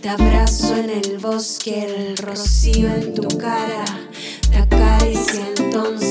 te abrazo en el bosque, el rocío en tu cara, te acaricia entonces.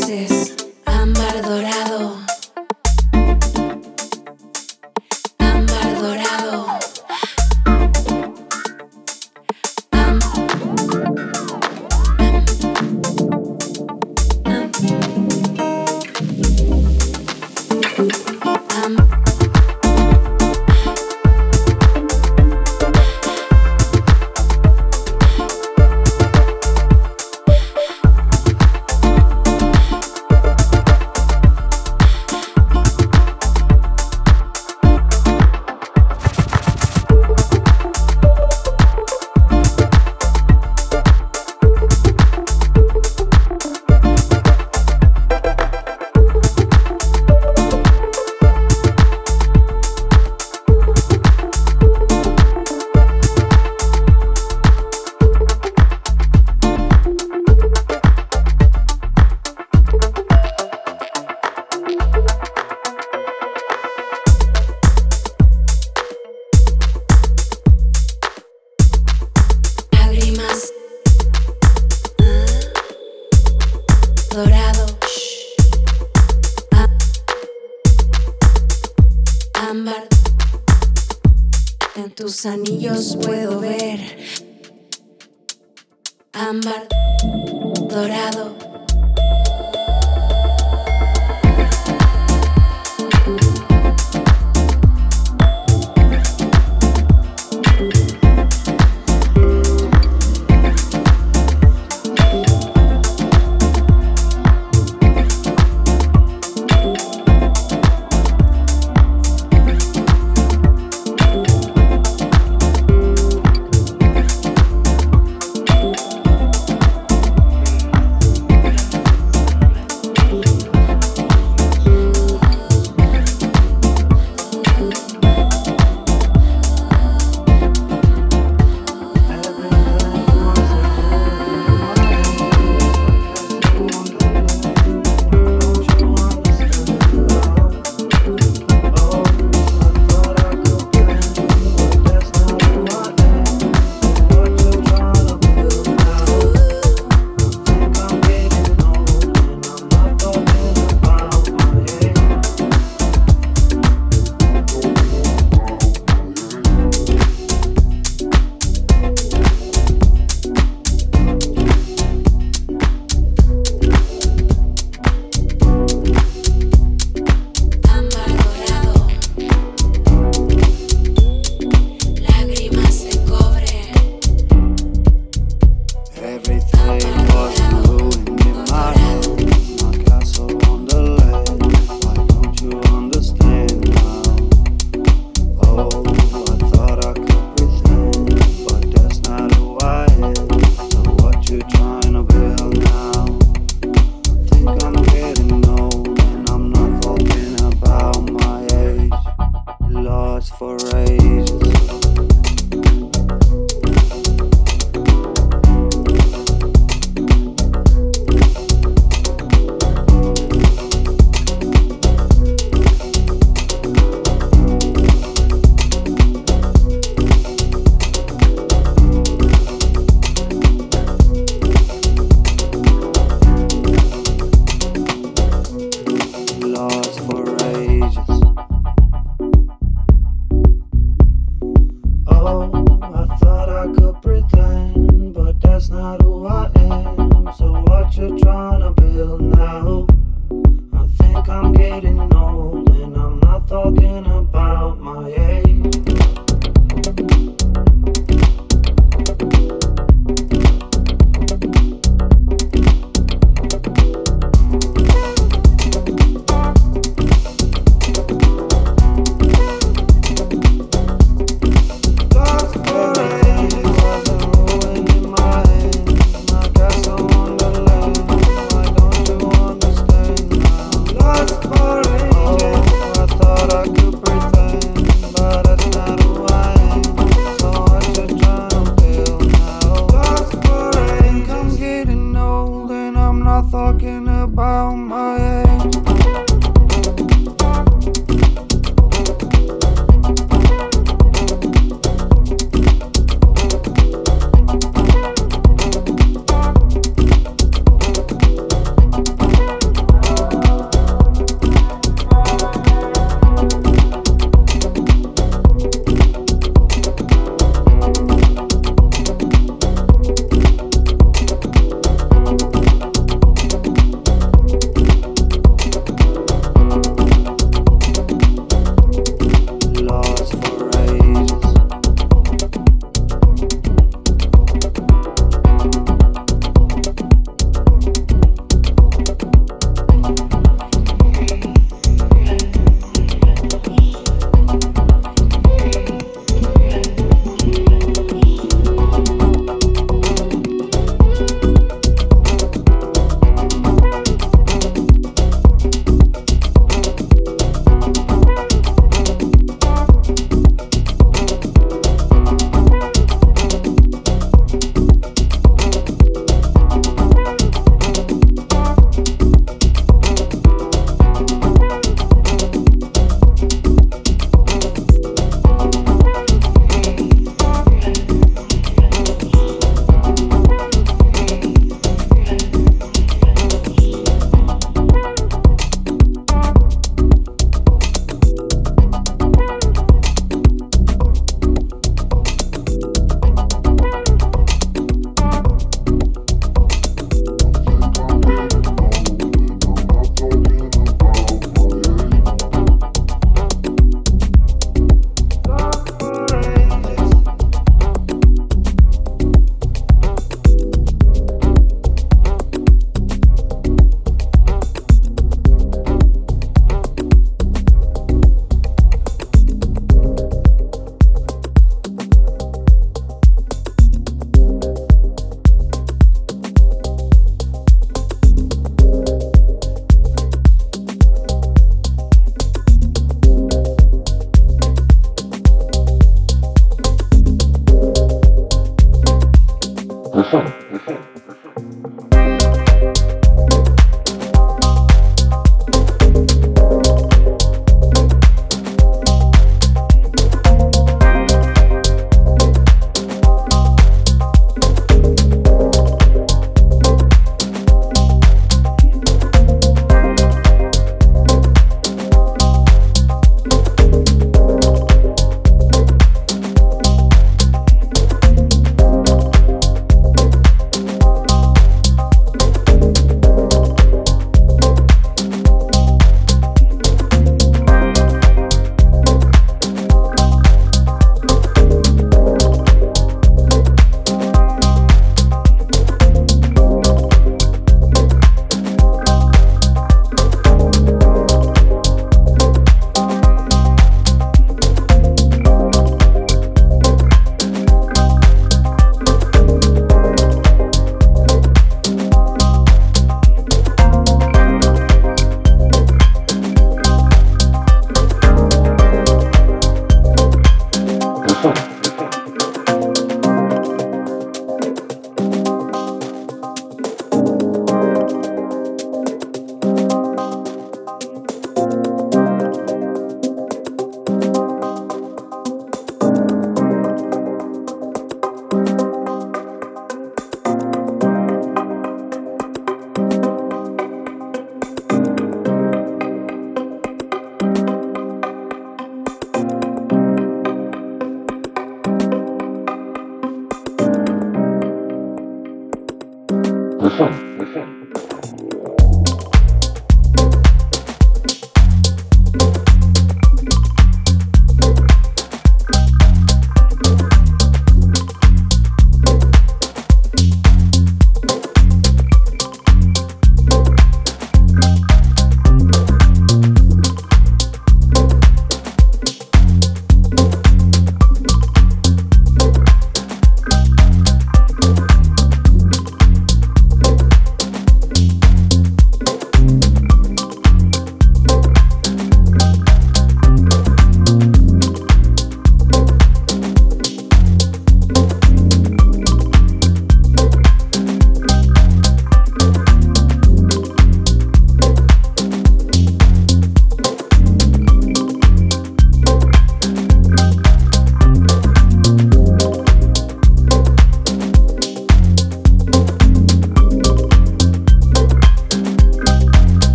dorado.